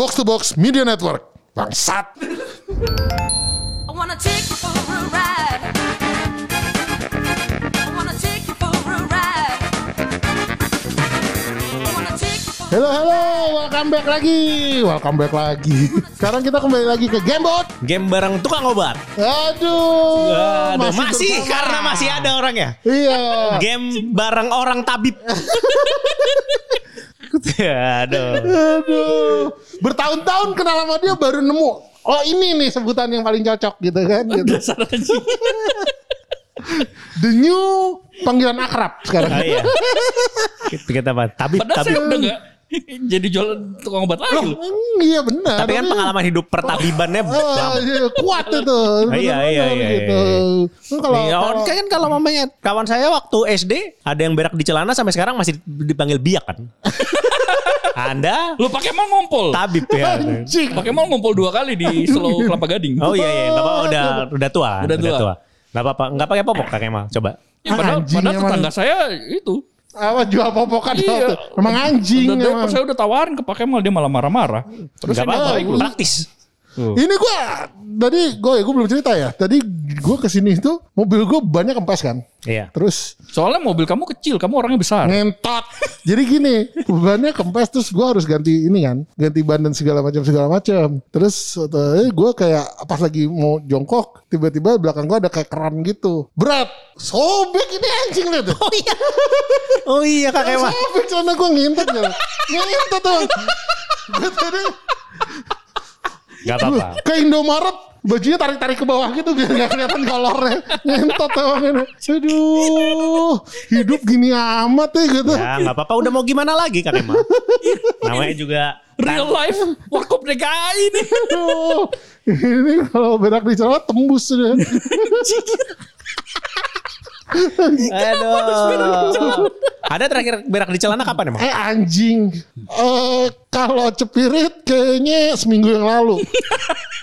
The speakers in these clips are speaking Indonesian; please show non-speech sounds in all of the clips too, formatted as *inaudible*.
Box to Box Media Network. Bangsat. I wanna take you for a ride. Halo halo, welcome back lagi. Welcome back lagi. Sekarang kita kembali lagi ke Gamebot. Game bareng tukang obat. Aduh, Aduh, masih, bersama. karena masih ada orangnya. Iya. Game bareng orang tabib. *laughs* Aduh. Aduh. Bertahun-tahun kenal sama dia baru nemu. Oh ini nih sebutan yang paling cocok gitu kan. Gitu. Dasar anjing. The new panggilan akrab sekarang. Ah, iya. Kita, kita apa? Tabib, Padahal tabib. saya udah gak jadi jualan tukang obat lagi loh. Hmm, iya benar. Tapi kan pengalaman hidup pertabibannya Ah, beda. iya, kuat itu. iya, iya, Benar, iya, gitu. Kan Kalau Iya, kalau- kan kalau mamanya kawan saya waktu SD ada yang berak di celana sampai sekarang masih dipanggil biak kan. Anda Lu pakai mal ngompol. tabib ya. anjing. Pakai mal ngompol dua kali di Selo Kelapa Gading. Oh iya iya, enggak apa-apa udah udah tua, Udah tua. Enggak apa-apa, enggak pakai popok Kak Kemal. Coba. Ya, padahal, Anjing padahal emang. tetangga saya itu. apa jual popokan Iya. Emang anjing Udah, emang. saya udah tawarin ke Pak Kemal dia malah marah-marah. Terus Enggak saya apa-apa, nyobain. Praktis. Ini gue tadi gue gue belum cerita ya. Tadi gue ke sini itu mobil gue banyak kempes kan. Iya. Terus Soalnya mobil kamu kecil, kamu orangnya besar. ngentot. *laughs* Jadi gini, bannya kempes terus gue harus ganti ini kan, ganti ban dan segala macam segala macam. Terus eh, gue kayak pas lagi mau jongkok, tiba-tiba belakang gue ada kayak keran gitu. Berat, sobek ini anjing lihat tuh. *laughs* Oh iya. Oh iya Kak Kemal. Sobek celana gue ngintet ya. Ngintet tuh. *laughs* Gue tadi Enggak apa-apa. ke Indomaret bajunya tarik-tarik ke bawah gitu biar gak kelihatan kolornya. Ngentot emang ini. Aduh hidup gini amat ya gitu. Ya enggak apa-apa, udah mau gimana lagi Kak Kemal. Namanya juga Real life Warkop DKI ini. aduh ini kalau berak di celana tembus sudah Aduh. Ada terakhir berak di celana kapan emang? eh anjing eh kalau cepirit kayaknya seminggu yang lalu *laughs*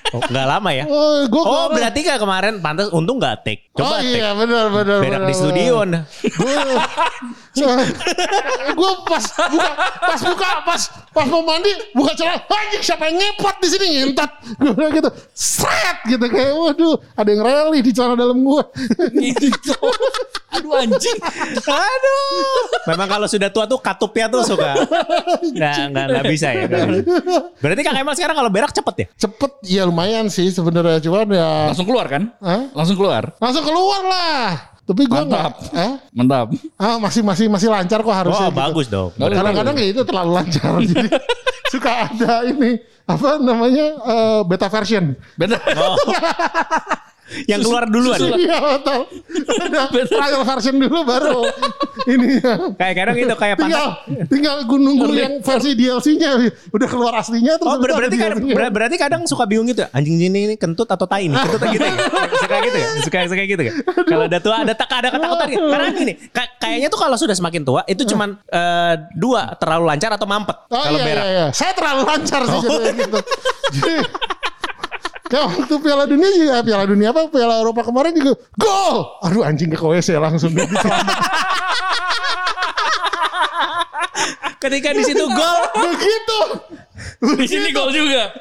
Oh, enggak lama ya. oh gue Oh, berarti kayak kemarin pantas untung enggak take. oh Coba take. iya benar benar Berak benar, di studio. *laughs* Gue pas buka pas buka pas pas mau mandi buka celana anjing siapa yang ngepot di sini ngentot gue bilang gitu seret gitu kayak waduh ada yang rally di celana dalam gue Gitu. *laughs* Aduh anjing. Aduh. Memang kalau sudah tua tuh katupnya tuh suka. Nggak, nggak, nggak bisa ya. Berarti Kak Kemal sekarang kalau berak cepet ya? cepet ya lumayan sih sebenarnya cuman ya Langsung keluar kan? Hah? Langsung keluar. langsung keluar lah tapi gue nggak Mantap. eh? Mantap. ah masih masih masih lancar kok harusnya Oh, gitu. bagus dong. kadang-kadang ya itu terlalu lancar *laughs* jadi suka ada ini apa namanya eh, beta version Beda. *laughs* Oh. *laughs* Yang keluar duluan. ya? Iya *laughs* betul. Trial version dulu baru ini ya. Kayak kadang itu kayak Tinggal pantas. tinggal gue nunggu yang versi DLC-nya udah keluar aslinya terus Oh ber- berarti kadang, ber- berarti kadang suka bingung gitu ya. Anjing ini, ini kentut atau tai nih? Kentut gitu ya? *laughs* Suka gitu ya? Suka, suka gitu ya? Kalau udah tua ada tak ada ketakutan gitu. Karena gini, ka- kayaknya tuh kalau sudah semakin tua itu cuman eh, dua terlalu lancar atau mampet Oh kalau iya, berak. iya, iya. Saya terlalu lancar sih Oh. gitu. Kayak waktu Piala Dunia juga Piala Dunia apa Piala Eropa kemarin juga gol. Aduh anjing ke WC langsung dia diselamat. Ketika di situ gol, Begitu. Di sini gol juga.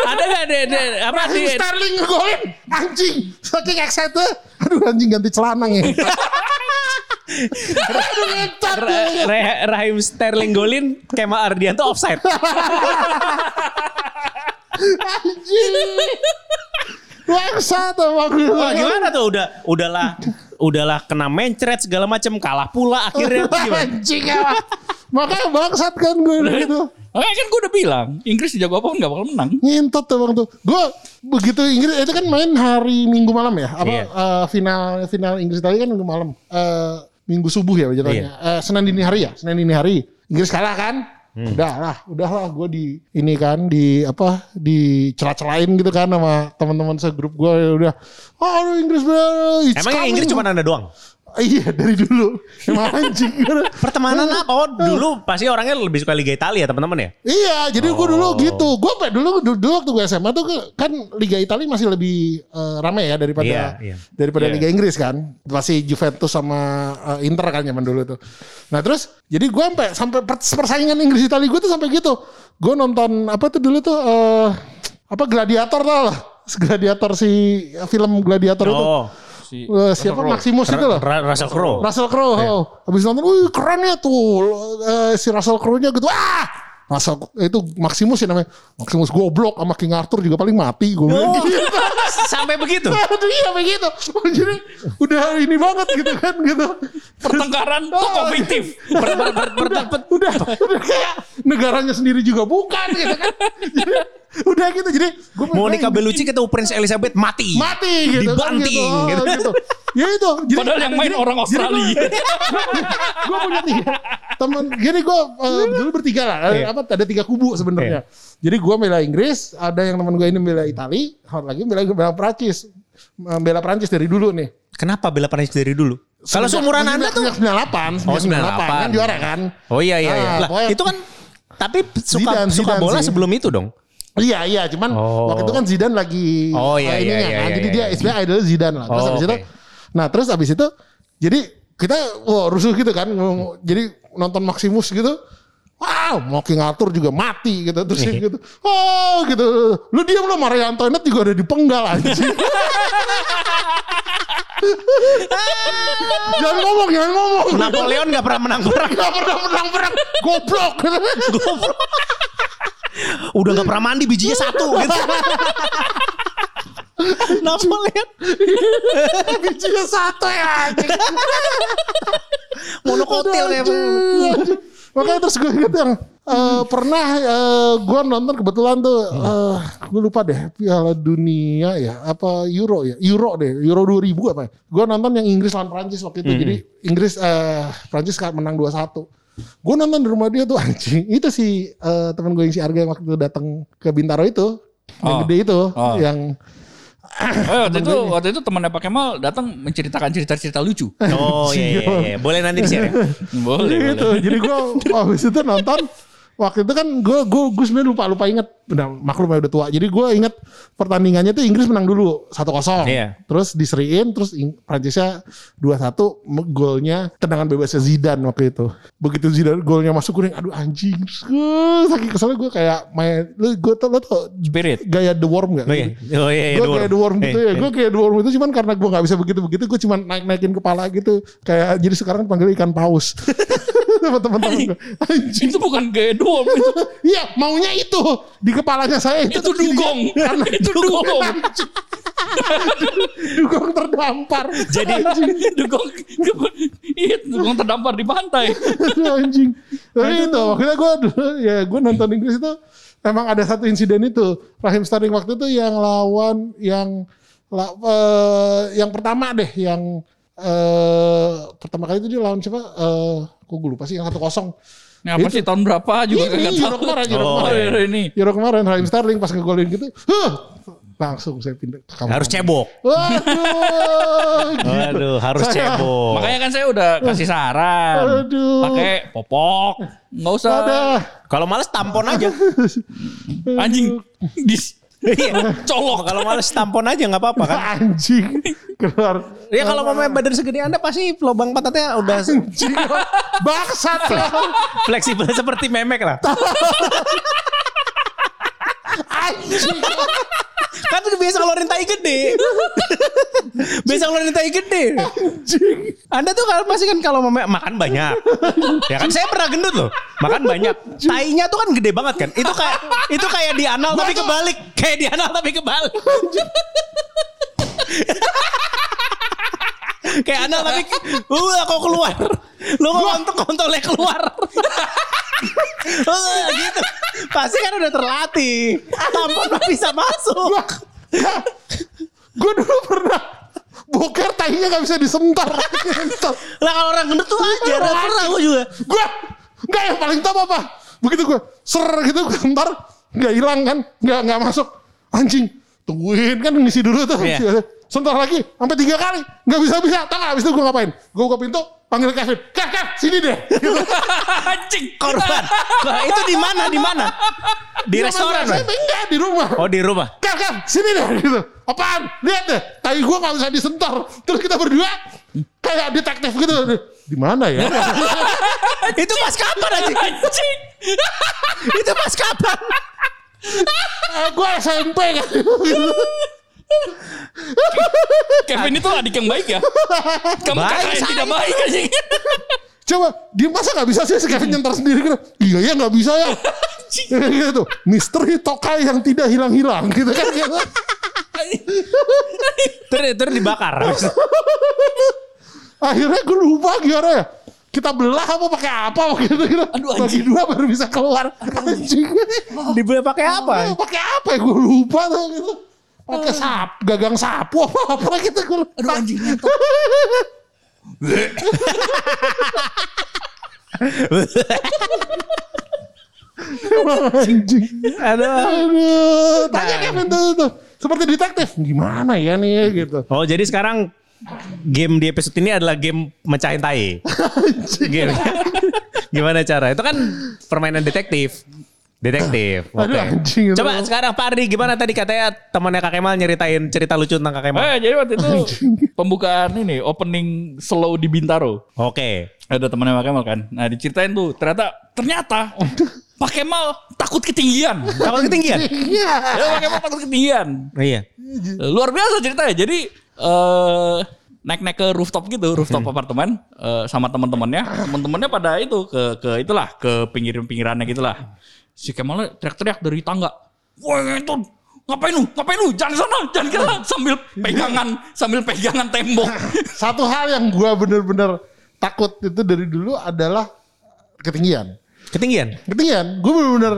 ada nggak ada, ada apa di Sterling ngegolin anjing saking excited aduh anjing ganti celana Ra- Rahim Sterling golin Kemal Ardianto offside. *laughs* anjing Bangsat emang gue. Wah gimana tuh udah udahlah udahlah kena mencret segala macam kalah pula akhirnya gimana? Anjing emang. Makanya bangsat kan gue gitu. Makanya kan gue udah bilang, Inggris jago apa pun gak bakal menang. Ngintot tuh. Gue begitu Inggris itu kan main hari Minggu malam ya. Apa Iya. eh, final final Inggris tadi kan Minggu malam. Eh, Minggu subuh ya jatuhnya. Eh, Senin dini hari ya. Senin dini hari. Inggris kalah kan? Udah lah, udah lah gue di ini kan di apa di celah-celain gitu kan sama teman-teman segrup gue udah. Oh Inggris bro, Emang yang coming." Inggris cuma anda doang? Iya dari dulu. Emang anjing. Pertemanan apa? Oh, dulu pasti orangnya lebih suka Liga Italia teman-teman ya? Iya, jadi gue dulu Oh. gitu. Gue dulu, dulu dulu waktu gue SMA tuh kan Liga Italia masih lebih eh, ramai ya daripada Iya, iya. daripada Iya. Liga Inggris kan. Masih Juventus sama eh, Inter kan zaman dulu tuh. Nah terus jadi gue sampai sampai per- persaingan Inggris Italia gue tuh sampai gitu. Gue nonton apa tuh dulu tuh eh, apa Gladiator tau lah. Gladiator si film Gladiator itu. Si Eh, siapa Maximus itu loh. Ra- Russell Crowe. Russell Crowe. oh. Habis nonton, wih keren ya tuh eh, si Russell Crowe-nya gitu. Ah, Russell itu Maximus ya namanya. Maximus goblok sama King Arthur juga paling mati gue. bilang Oh. *laughs* gitu. Sampai begitu. Aduh iya begitu. Oh, Jadi udah ini banget gitu kan gitu. pertengkaran fiktif. Per- per- per- per- per- Udah udah kayak negaranya sendiri juga bukan gitu kan. Jadi, udah gitu jadi gue Monica Bellucci ketemu Prince Elizabeth mati. mati gitu Dibanting kan, gitu. gitu. gitu. Ya itu. Jadi, Padahal yang main orang Australia. gue punya tiga teman jadi gue eh, dulu bertiga lah ada, Iya. apa ada tiga kubu sebenarnya jadi gue bela Inggris ada yang teman gue ini bela Itali satu lagi bela bela Prancis Eh, bela Prancis dari dulu nih Kenapa bela Prancis dari dulu? Kalau seumuran Anda tuh 98 Oh, 98 kan 98. juara kan Oh iya iya iya. Ah, Lah, itu kan tapi suka Zidane, suka Zidane bola sih. sebelum itu dong. Iya iya cuman Oh. waktu itu kan Zidane lagi Oh, iya, eh, ininya iya, iya, kan. iya, jadi iya, dia iya. istilahnya idol Zidane lah. Terus Oh, habis oke. itu nah terus habis itu jadi kita wah rusuh gitu kan. Jadi nonton Maximus gitu. Wow, mau King Arthur juga mati gitu terus Iya. gitu. Oh gitu. Lu diam lo Maria Antoinette juga ada di penggal anjing. *laughs* jangan ngomong, jangan ngomong. Napoleon nggak pernah menang perang. Gak pernah menang perang. Goblok. *laughs* Udah nggak pernah mandi bijinya satu gitu. *laughs* Napoleon Bijinya satu ya anjing. Monokotil kayak Aduh, Makanya terus gue inget yang eh, pernah gue nonton kebetulan tuh eh, gue lupa deh Piala Dunia ya apa Euro ya Euro deh Euro 2000 apa ya. Gue nonton yang Inggris lawan Prancis waktu itu. Jadi Inggris eh Prancis kan menang 2-1. Gue nonton di rumah dia tuh *laughs* anjing. Itu si eh, teman gue yang si Arga yang waktu itu datang ke Bintaro itu. Yang Oh. gede itu Oh. yang Eh, waktu itu waktu itu temannya Pak Kemal datang menceritakan cerita-cerita lucu. Oh *laughs* iya, iya, iya. Boleh nanti di share ya. Boleh, *laughs* boleh. gitu. Jadi gue habis *laughs* itu nonton waktu itu kan gue gue gue sebenarnya lupa lupa inget udah maklum ya udah tua. Jadi gue inget pertandingannya tuh Inggris menang dulu 1-0. Iya. Terus diseriin terus Prancisnya 2-1 me- golnya tendangan bebasnya Zidane waktu itu. Begitu Zidane golnya masuk gue aduh anjing. Gue saking keselnya gue kayak main lu gue tau lo tau Spirit. gaya The Worm gak? Oh iya, oh iya, iya, gue kayak The Worm *laughs* gitu ya. Gue kayak The Worm itu cuman karena gue gak bisa begitu-begitu. Gue cuman naik-naikin kepala gitu. Kayak jadi sekarang panggil ikan paus. *laughs* Sama teman-teman gue. Anjing. Itu bukan gaya doang itu. *laughs* Iya maunya itu. Di kepalanya saya itu. Itu dugong. *laughs* Karena Itu dugong. Anjing. *laughs* dugong terdampar. Jadi *laughs* dugong. Iya, dugong terdampar di pantai. Anjing. Tapi itu waktu gue ya gue nonton Inggris itu emang ada satu insiden itu Raheem Sterling waktu itu yang lawan yang la- eh, yang pertama deh yang eh pertama kali itu dia lawan siapa? Eh kok gue lupa sih yang satu kosong. Ini apa sih tahun berapa juga Ini kagak Euro tahu. kemarin, Euro Oh, kemarin. iya. ini. Euro kemarin Raheem Sterling pas ngegolin gitu, huh, langsung saya pindah ke kamar. harus cebok. Waduh. Aduh, harus Saya- cebok. Makanya kan saya udah kasih saran. Aduh. Pakai popok. Nggak usah. Kalau males tampon aja. Anjing. Dis. Iya. Colok. Kalau males tampon aja nggak apa-apa kan. *laughs* Anjing. Keluar. Ya kalau mau badan segede Anda pasti lubang pantatnya udah *laughs* Anjing. Baksat. fleksibel seperti memek lah. *laughs* Anjing. Kan tuh biasa ngeluarin tai gede. biasa ngeluarin tai gede. Anda tuh kalau pasti kan kalau mau makan banyak. Ya kan saya pernah gendut loh. Makan banyak. Tainya tuh kan gede banget kan. Itu kayak itu kayak di anal tapi kebalik. Kayak di anal tapi kebalik. *laughs* kayak anal tapi uh kok keluar. Lu kok kontol kontolnya keluar. Uh, *laughs* gitu. Pasti kan udah terlatih. Tampon bisa masuk. Gue dulu pernah boker tainya gak bisa disentar. Lah kalau orang gendut tuh aja, pernah gue juga. gue nggak yang paling top apa? Begitu gue ser gitu gue sentar nggak hilang kan, nggak nggak masuk. Anjing, tungguin kan ngisi dulu tuh. Iya. Sebentar lagi sampai tiga kali nggak bisa bisa. Tahu nggak? Abis itu gue ngapain? Gue buka pintu panggil Kevin. Kev, Kev, sini deh. Gitu. *laughs* Anjing. Korban. Wah, itu di mana? Di mana? Di restoran. Saya enggak di rumah. Oh, di rumah. Kev, Kev, sini deh. Gitu. Apaan? Lihat deh. Tai gue nggak bisa disentor. Terus kita berdua kayak detektif gitu. Di mana ya? *laughs* itu pas kapan aja? Anjing. itu pas kapan? Eh, gue SMP kan. *laughs* Kevin itu adik yang baik ya. Kamu Baik, kakak yang tidak baik anjing. Coba dia masa nggak bisa sih si Kevin nyentar sendiri gitu. Iya ya nggak bisa ya. gitu. Misteri tokai yang tidak hilang-hilang gitu kan. Gitu. Terus, terus dibakar. Akhirnya gue lupa gimana ya. Kita belah apa pakai apa gitu gitu. Aduh, Bagi anjing. dua baru bisa keluar. Anjing. Dibeli pakai apa? Pakai apa ya gue lupa tuh gitu. Pakai sap, gagang sapu apa apa gitu gue. Aduh anjing ngentot. Anjing. Aduh. Aduh, tanya Kevin tuh, tuh. Seperti detektif. Gimana ya nih gitu. Oh, jadi sekarang game di episode ini adalah game mecahin tai. *laughs* game. *laughs* Gimana cara? Itu kan permainan detektif. Detektif. Oke. Anjing, itu. Coba sekarang Pak Ardi gimana tadi katanya temannya Kak Kemal nyeritain cerita lucu tentang Kak Kemal. Eh, jadi waktu itu pembukaan ini opening slow di Bintaro. Oke. Ada temannya Pak Kemal kan. Nah diceritain tuh ternyata ternyata Pak Kemal takut ketinggian. *laughs* Takut ketinggian? Iya. Ya, Pak Kemal takut ketinggian. Oh, iya. Luar biasa ceritanya. Jadi eh naik-naik ke rooftop gitu, rooftop apartemen eh, sama teman-temannya. Teman-temannya pada itu ke ke itulah ke pinggir-pinggirannya gitulah. Si Kemal teriak-teriak dari tangga. Wah itu ngapain lu? Ngapain lu? Jangan sana, jangan ke sana. Sambil pegangan, sambil pegangan tembok. *laughs* Satu hal yang gue bener-bener takut itu dari dulu adalah ketinggian. Ketinggian. Ketinggian, gue bener-bener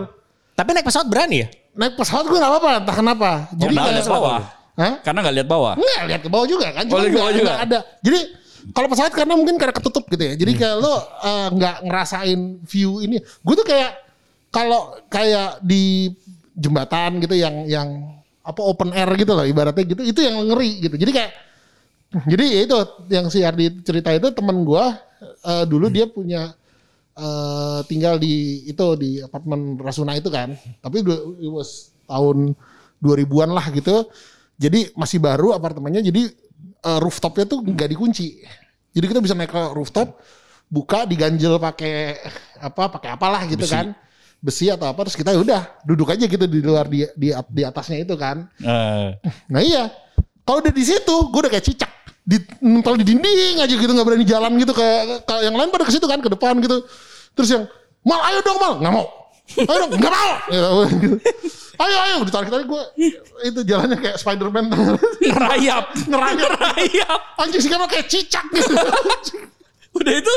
Tapi naik pesawat berani ya? naik pesawat gue gak apa-apa, entah kenapa. Jadi Karena nggak kayak, lihat bawah. Hah? Karena nggak lihat bawah. Enggak, lihat ke bawah juga kan. Oh, bawah nggak- juga. nggak ada. Jadi kalau pesawat karena mungkin karena ketutup gitu ya. Jadi kayak lo eh, nggak ngerasain view ini. Gue tuh kayak kalau kayak di jembatan gitu yang yang apa open air gitu loh ibaratnya gitu itu yang ngeri gitu. Jadi kayak jadi ya itu yang si Ardi cerita itu temen gua eh, dulu dia punya eh, tinggal di itu di apartemen Rasuna itu kan. Tapi it was tahun 2000-an lah gitu. Jadi masih baru apartemennya jadi eh, rooftopnya tuh nggak dikunci. Jadi kita bisa naik ke rooftop, buka diganjel pakai apa pakai apalah gitu kan. Besi atau apa terus kita ya udah duduk aja gitu di luar di di, di atasnya itu kan. Eh, Nah iya, kalau udah di situ, gue udah kayak cicak. Di, nempel di dinding aja gitu nggak berani jalan gitu kayak, kayak yang lain pada ke situ kan ke depan gitu. Terus yang mal ayo dong mal nggak mau. Ayo dong nggak mau. *laughs* Gitu. Ayo ayo ditarik tarik gue itu jalannya kayak Spiderman *laughs* ngerayap. Ngerayap. ngerayap. anjing sih kayak kayak cicak gitu. *laughs* Udah itu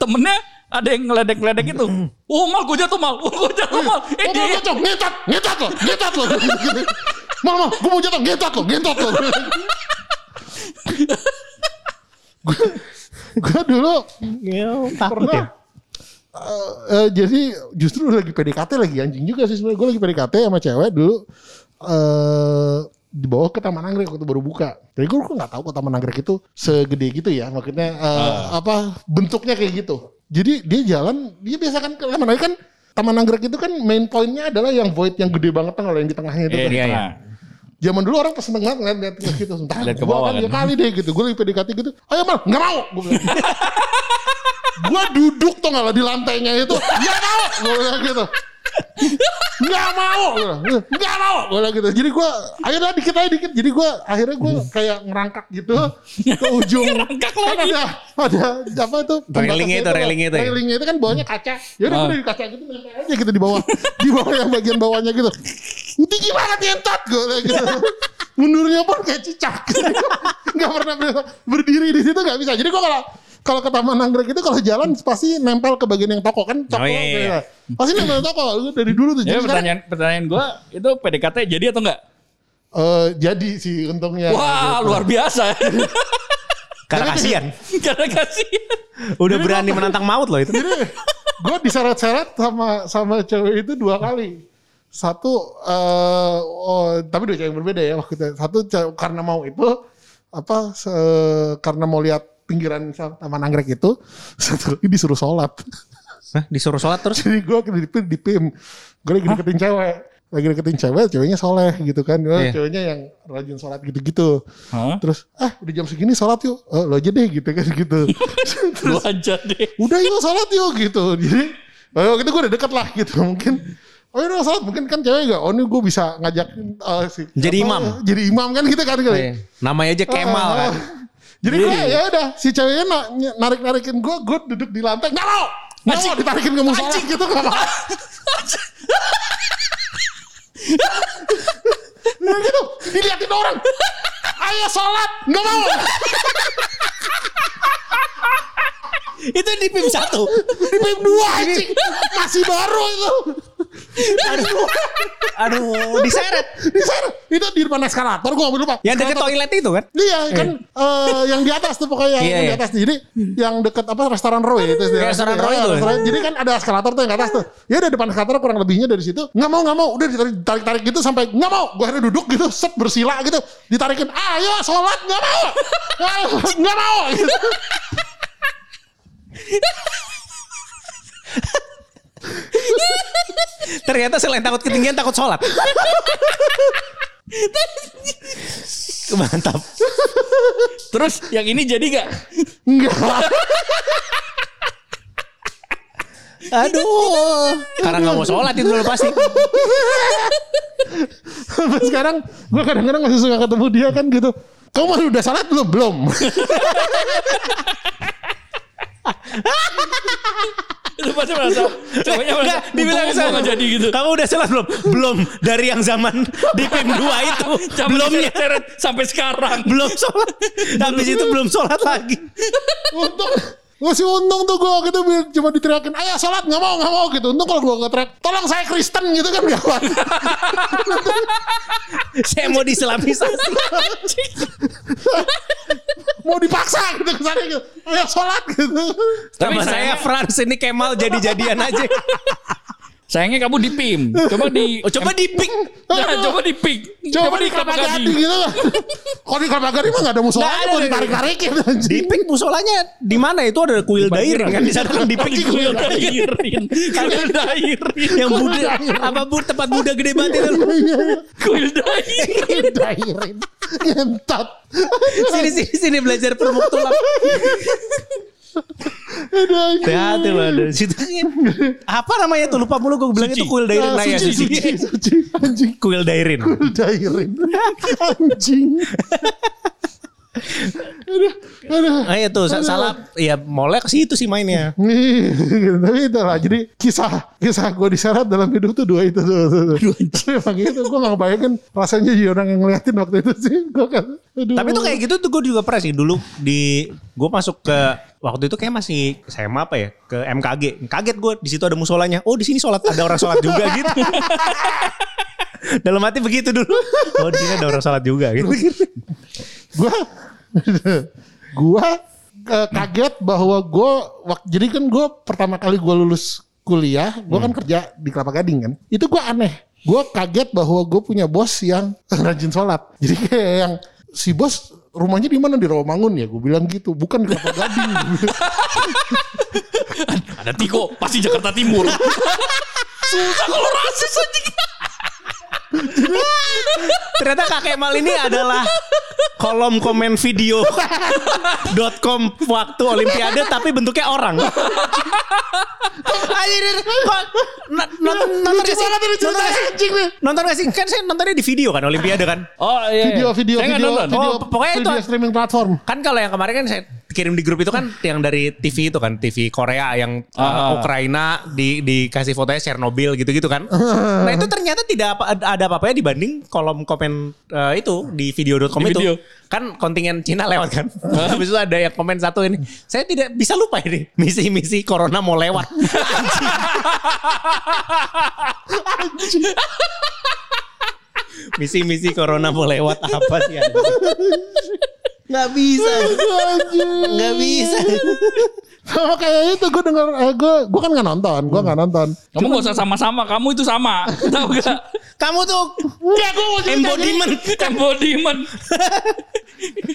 temennya ada yang ngeledek-ngeledek itu. Oh mal gue jatuh mal. Oh gue jatuh mal. Eh Oh, dia mau jatuh, ngetat, ngetat lo, ngetat lo. Gitu. Mal, mal, gue mau jatuh, ngetat lo, ngetat lo. gue dulu takut pernah ya? eh, eh, jadi justru lagi PDKT lagi anjing juga sih sebenarnya gue lagi PDKT sama cewek dulu eh dibawa ke Taman Anggrek waktu baru buka. Jadi gue nggak tahu kok Taman Anggrek itu segede gitu ya, maksudnya eh, apa bentuknya kayak gitu. Jadi dia jalan, dia biasa kan ke Taman Anggrek kan Taman Anggrek itu kan main pointnya adalah yang void yang gede banget kan kalau yang di tengahnya itu. Eh, kan. di Iya, tengah. Zaman dulu orang seneng banget ngeliat liat gitu. Entah Liat ke bawah kan, kan. ya kali deh gitu. Gue lagi PDKT gitu. Ayo mal, nggak mau. Gue bilang. *laughs* gue duduk tuh nggak di lantainya itu. Nggak mau. Gue bilang gitu. Nggak mau. Nggak mau. Gue bilang gitu. Jadi gue, akhirnya dikit aja dikit. Jadi gue akhirnya gue kayak ngerangkak gitu ke *laughs* ujung. Ngerangkak Kan lagi. ada, ada apa tuh? Railingnya itu, railingnya itu ya? Railingnya itu kan bawahnya kaca. Ya udah Ah. gue dari kaca gitu nempel aja gitu di bawah. *laughs* di bawah yang bagian bawahnya gitu. Tinggi banget nyentot gue bilang gitu. Mundurnya pun kayak cicak. *laughs* Gak pernah berdiri di situ gak bisa. Jadi gue kalau kalau ke Taman Anggrek itu kalau jalan pasti nempel ke bagian yang toko kan toko Oh, iya, iya, kayak iya. gitu. pasti nempel toko dari dulu tuh Ya jadi sekarang, pertanyaan pertanyaan gue itu PDKT jadi atau enggak? eh, jadi sih untungnya Wah gitu. luar biasa. *laughs* Karena kasihan. Karena kasihan. Udah berani menantang maut loh itu. gue diseret-seret sama sama cewek itu dua kali. Satu, eh oh, tapi dua cewek yang berbeda ya waktu itu. Satu karena mau itu, apa se- karena mau lihat pinggiran taman anggrek itu satu lagi disuruh sholat. Hah, disuruh sholat terus. Jadi gue di PIM, di PIM. Gue lagi deketin cewek. Lagi deketin cewek, ceweknya soleh gitu kan. Iya. Ceweknya yang rajin sholat gitu-gitu. Hah? Terus, ah udah jam segini sholat yuk. Oh, lo aja deh gitu kan gitu. *laughs* Lu aja deh. udah yuk sholat yuk gitu. Jadi, oh, waktu itu gue udah deket lah gitu. Mungkin, oh udah sholat. Mungkin kan cewek gak, oh ini gue bisa ngajak eh, si, Jadi apa, imam. Jadi imam kan gitu kan. kali. Iya. Namanya aja Kemal Ah, kan. Jadi gue ya udah si ceweknya na- narik narikin gue, gue duduk di lantai. Nggak mau, nggak mau ditarikin ke musola. Gitu nggak mau. Nah gitu, diliatin orang. Ayo sholat, nggak mau. Itu di PIM satu. Di PIM dua anjing, masih baru itu. Aduh, aduh, diseret. Di sana, itu di depan eskalator, gue nggak lupa. Yang deket toilet itu kan? Iya kan eh, yang di atas tuh pokoknya Iya, yang di iya. atas jadi yang deket apa restoran Roy itu restoran Roy itu. restoran- jadi kan ada eskalator tuh yang ke atas tuh. Ya udah depan eskalator kurang lebihnya dari situ. Nggak mau nggak mau. Udah ditarik tarik tarik gitu sampai nggak mau. Gue akhirnya duduk gitu set bersila gitu. Ditarikin ayo sholat. Nggak mau. Nggak mau gitu. Ternyata selain takut ketinggian takut sholat. Mantap. Terus yang ini jadi gak? nggak Aduh. Karena nggak mau sholat itu dulu pasti. Sampai sekarang gue kadang-kadang masih suka ketemu dia kan gitu kamu masih udah sholat belum belum Lu pasti merasa cowoknya merasa Enggak, dibilang "Untung gua nggak jadi gitu. Kamu udah sholat belum? Belum. Dari yang zaman di PIM 2 itu. *laughs* Belumnya. sampai sekarang. Belum sholat. Habis itu belum sholat lagi. untung masih untung tuh gue gitu cuma diteriakin ayo sholat nggak mau nggak mau gitu untung kalau gue nggak teriak tolong saya Kristen gitu kan gawat *laughs* Saya mau diselamisasi. *laughs* mau dipaksa gitu ke sana gitu ayo sholat gitu Sama Tapi saya Frans ini Kemal jadi-jadian aja. *laughs* Sayangnya kamu di PIM. Coba di Oh, *laughs* coba di pick. Nah, *laughs* coba di PIK. coba di kelapa gading gitu lah *laughs* kalau di kelapa gading mah nggak ada ada, mau ada. ditarik tarikin Di pick musolanya di mana itu ada kuil dairing kan di sana kan di pick Kuil dairin. Kuil dairin. yang Buddha apa bu tempat Buddha gede banget itu. Kuil dairin. dairin ngentot Sini sini sini belajar permuk tulang. Hati-hati loh ada situ. Apa namanya tuh lupa mulu gue bilang itu kuil dairin Ah, nah ya suci, suci. suci, *laughs* suci. anjing Kuil dairin. dairin *laughs* anjing aduh aduh Ah itu salah ya molek ke situ sih mainnya. *laughs* Tapi itu lah. Jadi kisah kisah gue diseret dalam hidup tuh dua itu tuh. tuh, tuh. Tapi emang gitu, gue gak ngebayangin rasanya jadi orang yang ngeliatin waktu itu sih. Gue kan, aduh. Tapi tuh kayak gitu tuh gue juga pernah sih dulu di gue masuk ke waktu itu kayak masih SMA apa ya ke MKG kaget gue di situ ada musolanya oh di sini sholat ada orang sholat juga *laughs* gitu dalam hati begitu dulu oh di sini ada orang sholat juga gitu *laughs* gue *laughs* gue eh, kaget bahwa gue jadi kan gue pertama kali gue lulus kuliah gue kan kerja di Kelapa Gading kan? Itu gue aneh. Gue kaget bahwa gue punya bos yang *laughs* rajin sholat. Jadi kayak yang si bos rumahnya di mana? Di Rawamangun ya? Gue bilang gitu. Bukan di Kelapa Gading. *laughs* Ada Tiko, pasti Jakarta Timur. Susah kalau rasis anjing. ternyata Kak Kemal ini adalah kolom komen video .com waktu olimpiade tapi bentuknya orang Anjir, kok n- nonton nonton gak sih? Nonton gak sih? Nonton gak sih? Kan saya nontonnya di video kan Olimpiade kan. Oh iya. video video Saya video nonton. video, Oh, pokoknya itu- video streaming platform Kan kalau yang kemarin kan saya kirim di grup itu kan yang dari TV itu kan TV Korea yang uh, Ah. Ukraina di dikasih fotonya Chernobyl gitu-gitu kan. *laughs* Nah itu ternyata tidak apa, ada apa-apanya dibanding kolom komen uh, itu di video.com Di itu. video. Kan kontingen Cina lewat kan. *laughs* Habis itu ada yang komen satu ini. Saya tidak bisa lupa ini. Misi-misi corona mau lewat. *laughs* Misi-misi corona mau lewat apa sih? Nggak bisa. Nggak bisa. *laughs* sama kayak itu gue denger eh, gue gue kan nggak nonton gue nggak nonton Kamu gak usah sama-sama, kamu itu sama. *laughs* Tahu gak? Kamu tuh Enggak gue embodiment. Embodiment *laughs*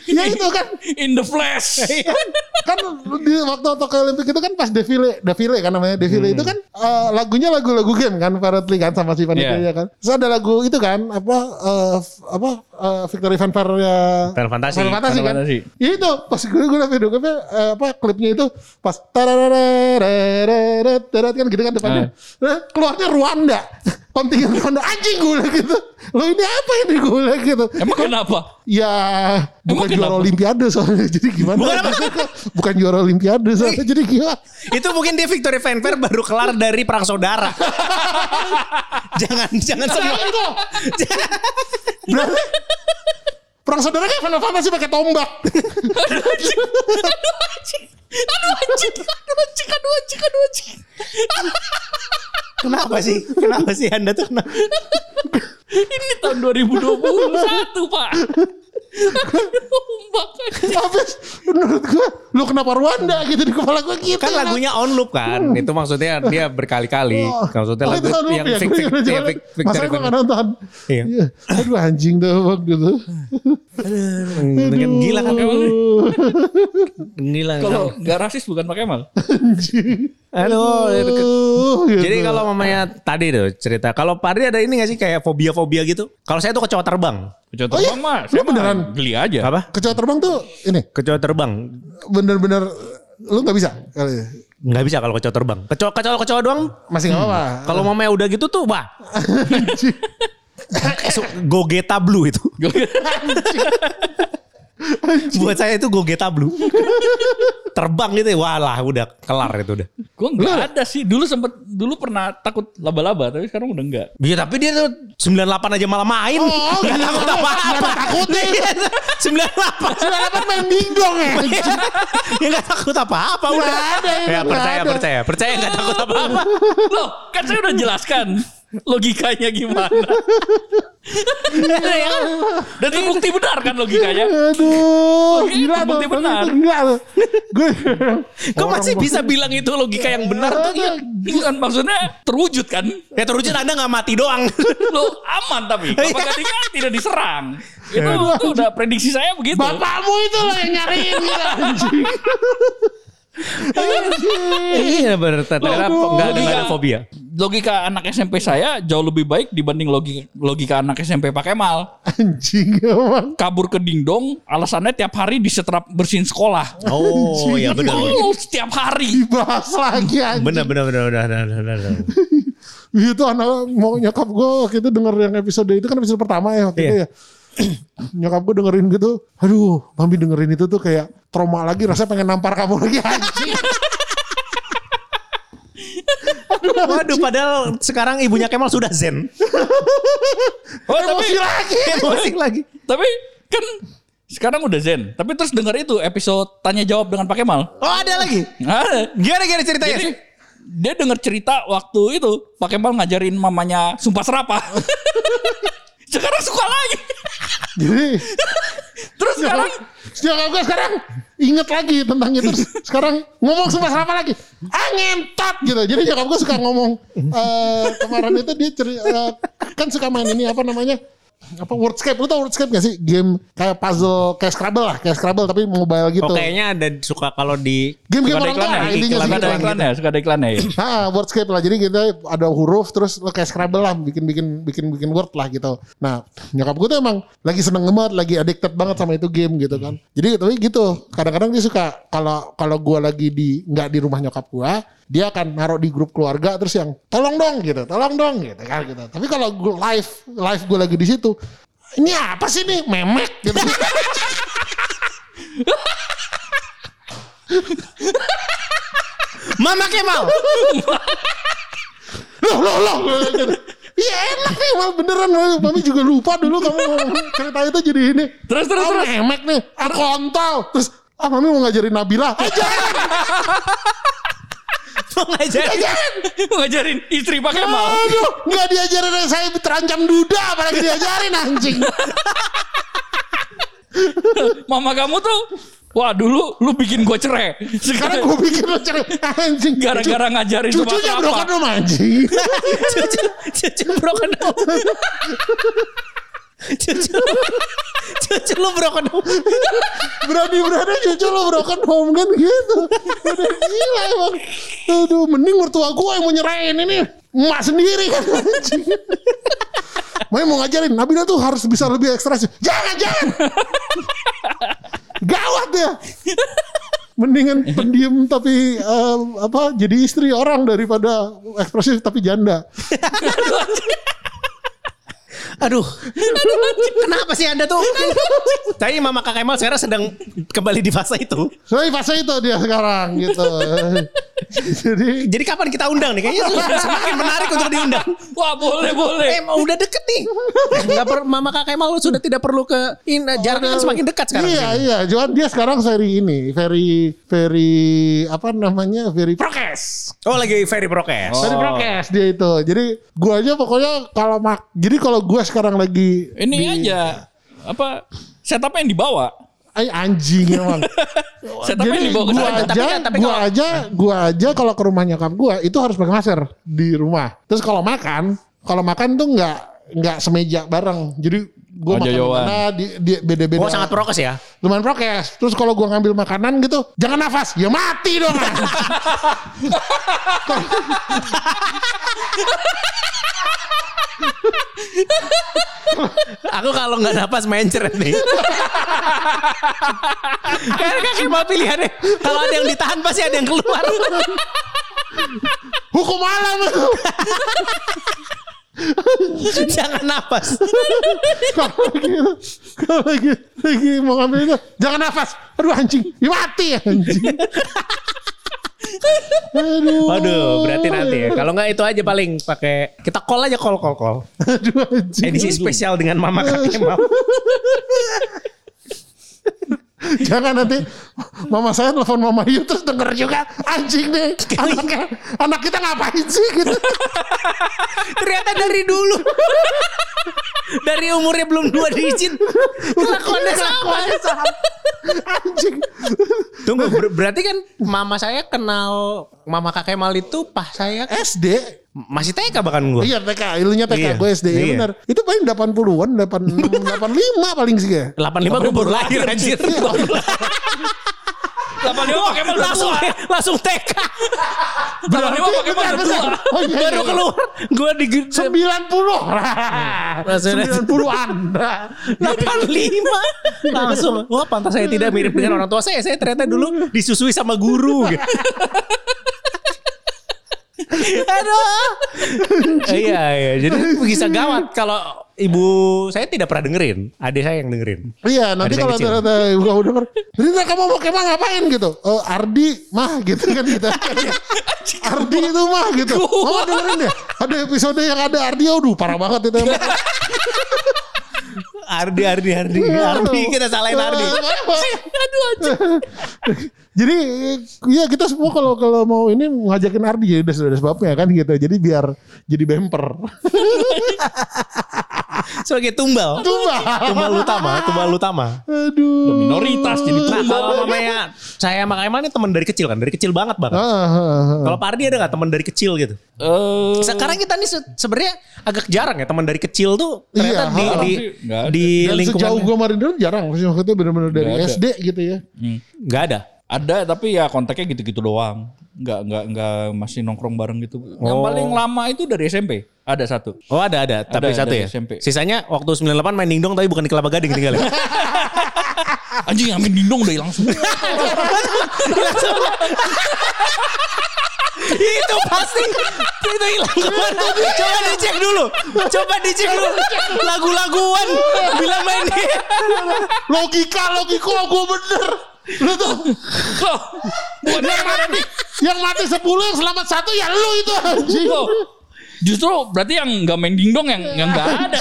Ya itu kan in the flesh. *laughs* kan di waktu Tokyo Olympic itu kan pas defile defile kan namanya defile itu kan eh, lagunya lagu-lagu game kan apparently kan sama si panitia Yeah. kan terus ada lagu itu kan apa f- apa eh, Victory Fanfare ya Final Fantasy. Final Fantasy Final kan Fantasy. Ya itu pas gue gue liat video klipnya eh, apa klipnya itu pas tarararararararat kan gitu kan depannya Nah, keluarnya Rwanda kontingen Rwanda anjing gue gitu lo ini apa ini gue gitu Emang kenapa? Ya bukan Emang juara kenapa? Olimpiade soalnya jadi gimana? Bukan *laughs* Bukan, juara Olimpiade soalnya jadi gimana? Itu mungkin dia Victory Fanfare baru kelar dari perang saudara. *laughs* jangan jangan semua. itu *laughs* berarti perang saudara kayak Final Fantasy pakai tombak. Aduh anjing, aduh anjing, aduh anjing, aduh anjing, aduh anjing. Kenapa sih? Kenapa sih Anda tuh kenapa? Ini tahun 2021 pak. Ombak Habis menurut gue lu kenapa Rwanda gitu di kepala gue gitu. Kan lagunya on loop kan. Itu maksudnya dia berkali-kali. Maksudnya Oh, lagu itu yang ya, iya. Vic- Victory Masalahnya gue gak nonton. Iya. Iya. Aduh anjing dah gitu. Dengan gila kan. Emang nih, Gila. Kalau nggak rasis bukan pakai mal. Aduh. Oh, gitu. Jadi kalau mamanya tadi tuh cerita, kalau Padri ada ini gak sih kayak fobia-fobia gitu? Kalau saya tuh kecoa terbang. Kecoa Oh iya? terbang mah, saya mah beneran? geli aja. Apa? kecoa terbang tuh ini Kecoa terbang. bener-bener lu nggak bisa kali ya? Nggak bisa kalau kecoa terbang. Kecoa kecoa kecoa doang. masih nggak apa-apa. Kalau mamanya udah gitu tuh, wah. *laughs* *laughs* Gogeta Blue itu. *laughs* Buat saya itu Gogeta Blue. Terbang gitu ya, walah udah kelar itu udah. Gue nggak ada sih. Dulu sempet, dulu pernah takut laba-laba, tapi sekarang udah enggak. Iya tapi dia tuh 98 aja malah main. Oh, Gak takut apa-apa. Nggak ada takutnya. Iya, 98. Silakan main dingdong ya. ya gak takut apa-apa udah. Nggak ada, itu Ya nggak percaya, ada. percaya. Percaya gak takut apa-apa. Loh, kan saya udah jelaskan logikanya gimana. *laughs* Ya kan? Dan terbukti benar kan logikanya. Aduh, Oke, gila tuh. terbukti benar. Tuh. Gue Kok masih bisa bilang itu logika yang benar tuh? Ya, Bukan maksudnya terwujud kan. ya terwujud anda gak mati doang. *laughs* Lo aman tapi. Bapak ketika tidak diserang. Itu, itu udah prediksi saya begitu. Bapakmu itu loh yang nyariin anjing. *laughs* Iya bener. Ternyata Aduh. gak ada, nggak ada fobia. Logika anak SMP saya jauh lebih baik dibanding logika, logika anak SMP Pak Kemal. Anjing emang. Kabur ke dingdong, alasannya tiap hari disetrap bersihin sekolah. Oh iya benar. Oh, setiap hari. Dibahas lagi anjing. Benar benar benar benar benar benar. benar. Itu anak mau nyokap gue waktu itu denger yang episode itu kan episode pertama ya waktu itu Iya. ya. *clears throat* nyokap gue dengerin gitu. Aduh, mami dengerin itu tuh kayak trauma lagi. Rasanya pengen nampar kamu lagi anjing. *laughs* Waduh padahal sekarang ibunya Kemal sudah zen. Oh, tapi, Emosi lagi. *laughs* Emosi lagi. tapi kan sekarang udah zen. Tapi terus denger itu episode tanya jawab dengan Pak Kemal. Oh ada lagi. Ada. Gimana gimana ceritanya? Jadi dia denger cerita waktu itu Pak Kemal ngajarin mamanya sumpah serapah. *laughs* sekarang suka lagi. Jadi Terus sekarang nyokap gue sekarang inget lagi tentang itu. Terus Sekarang ngomong sumpah serapah lagi. Ah ngentot gitu. Jadi nyokap gue suka ngomong. eh kemarin itu dia ceri, eh, kan suka main ini apa namanya. Apa Wordscape. Lu tau Wordscape gak sih? Game kayak puzzle. Kayak Scrabble lah. Kayak Scrabble tapi mobile gitu. Oh kayaknya ada suka kalau di Game-game suka ada orang tua intinya Iklan sih. Suka ada iklan iklannya, suka ada iklannya. ya. *clears throat* Ah, wordscape lah. Jadi kita ada huruf terus lo kayak Scrabble lah, bikin bikin bikin bikin word lah gitu. Nah, nyokap gue tuh emang lagi seneng banget, lagi addicted banget sama itu game gitu kan. Jadi tapi gitu. Kadang-kadang dia suka kalau kalau gue lagi di nggak di rumah nyokap gue, dia akan naruh di grup keluarga terus yang tolong dong gitu, tolong dong gitu kan gitu. Tapi kalau gue live live gue lagi di situ, ini apa sih nih memek gitu. Mama Kemal. loh loh loh. Iya enak nih mal. Beneran Mami juga lupa dulu kamu cerita itu jadi ini. Terus, terus, oh, terus. memek nih ah kontol. Terus ah Mami mau ngajarin Nabila? Eh jangan Mau ngajarin. jangan Ngajarin istri Pak Kemal. Aduh Gak diajarin saya terancam duda Apalagi diajarin anjing Mama kamu tuh Wah dulu lu bikin gue cerai. Sekarang gue pikir lo cerai anjing. gara-gara ngajarin Cucunya broken home anjing. *laughs* cucu cucu broken home. *laughs* cucu *laughs* cucu lu broken home. Berani-berani cucu lo broken home kan gitu. Udah gila emang. Aduh mending mertua gue yang mau nyerahin ini. Emak sendiri kan anjing. Mau ngajarin Nabila tuh harus bisa lebih ekspresi. Jangan, jangan. Gawat ya. Mendingan pendiam tapi eh, apa jadi istri orang daripada ekspresif tapi janda. *laughs* Aduh. Kenapa sih Anda tuh? Tapi Mama Kak Kemal sekarang sedang kembali di fase itu. Soalnya fase itu dia sekarang gitu. Jadi Jadi kapan kita undang nih? Kayaknya sudah semakin menarik untuk diundang. Wah boleh boleh. Eh, mau udah deket nih. Enggak per, Mama Kak Kemal sudah tidak perlu ke in, jaraknya kan semakin dekat sekarang. Iya iya, cuman dia sekarang very ini, very very apa namanya, very prokes. Oh, lagi very prokes. Very prokes dia itu. Jadi gua aja pokoknya kalau mak, jadi kalau gua sekarang lagi Ini aja apa setupnya yang dibawa. Ay, anjing emang. *laughs* Jadi dibawa ke gua sana. aja, Tapi tapi gua kalau- aja, gua aja kalau ke rumah nyokap gua itu harus pakai masker di rumah. Terus kalau makan, kalau makan tuh nggak nggak semeja bareng. Jadi gua Oh, makan mana di, di beda-beda. Oh, sangat prokes ya. lumayan prokes. Terus kalau gua ngambil makanan gitu, jangan nafas, ya mati dong. Aku kalau nggak napas main ceret nih. *laughs* Karena Kak Kemal pilihannya. Kalau ada yang ditahan pasti ada yang keluar. Hukum alam. Jangan. Kalau gitu, kalau lagi, lagi mau ngambil itu, jangan nafas. Aduh anjing, ya mati anjing. Aduh. Waduh, berarti nanti ya. Kalau nggak itu aja paling pakai kita call aja call call call. Aduh anjing. Edisi spesial dengan Mama Kak Kemal. *laughs* Jangan nanti mama saya telepon mama Yu terus denger juga anjing nih anaknya anak kita ngapain sih gitu *laughs* Ternyata dari dulu. *laughs* dari umurnya belum dua digit. Kelakuannya sama. anjing Tunggu, ber- berarti kan mama saya kenal Mama Kak Kemal itu pas saya SD masih TK bahkan gue. iya TK ilunya Iya. TK gue SD ya Iya. benar itu paling 80-an 86 85 paling sih ya 85 gue baru lahir anjir. 85 pakai mal langsung langsung TK. 85 pakai mal Bentar, tua. bentar. Oh, iya, Baru iya. keluar. Gue di 90 Maksudnya- 90-an 85 langsung. Wah pantas saya tidak mirip dengan orang tua saya. Saya ternyata dulu disusui sama guru. gitu. Aduh. iya iya. Jadi bisa gawat kalau ibu saya tidak pernah dengerin. Adik saya yang dengerin. Iya nanti kalau ternyata gua udah denger Ternyata kamu mau ke mana ngapain gitu "Eh, Ardi mah gitu kan kita *laughs* Ardi itu mah gitu Mama dengerin deh Ada episode yang ada Ardi Aduh parah banget itu. Ardi Ardi Ardi. Ardi kita salahin Ardi. *laughs* Aduh *laughs* Jadi ya kita semua kalau kalau mau ini ngajakin Ardi ya udah sudah sebabnya kan gitu. Jadi biar jadi bumper. *laughs* Sebagai tumbal. Tumbal. Tumbal utama, tumbal utama. Aduh. Minoritas jadi Nah, tumbal. kalau mamanya saya sama Kemal ini teman dari kecil kan, dari kecil banget banget. Ah, ah, ah. Kalau Pak Ardi ada nggak teman dari kecil gitu? Eh, Sekarang kita nih se- sebenarnya agak jarang ya teman dari kecil tuh ternyata Iya, di di, di Dan lingkungan sejauh gue kemarin dulu jarang. Maksudnya benar-benar dari. SD gitu ya. hmm. nggak ada. Ada tapi ya kontaknya gitu-gitu doang. Nggak nggak nggak masih nongkrong bareng gitu. Yang Oh. paling lama itu dari SMP. Ada satu. Oh ada ada, tapi Ada, satu ya. SMP. Sisanya waktu 98 main dingdong tapi bukan di Kelapa Gading tinggal ya. *laughs* Anjing yang main dindong udah hilang semua. *laughs* itu pasti itu hilang ke mana? Coba dicek dulu. Coba dicek dulu. Lagu-laguan bila main di Logika, logika gue bener. Lu tuh Loh, bukan yang nih? yang mati 10 yang selamat satu ya lu itu anjing. Loh, Justru berarti yang nggak main dingdong yang yang nggak ada.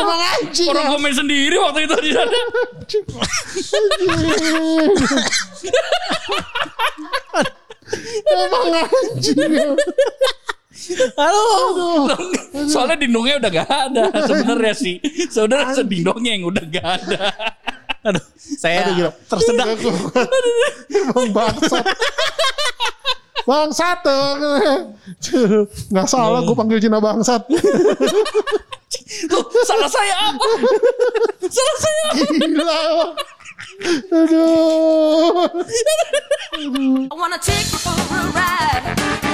Emang anjing. Orang gue main sendiri waktu itu di sana. Emang anjing. Halo. Soalnya dindongnya udah gak ada sebenarnya sih. Sebenarnya sedindongnya yang udah gak ada. Aduh, saya Aduh, gila. tersedak. *laughs* Emang bangsat. Bangsat tuh. Nggak salah gue panggil Cina bangsat. *laughs* Loh, salah saya apa? salah saya apa? Gila. Aduh. I wanna take you for a ride.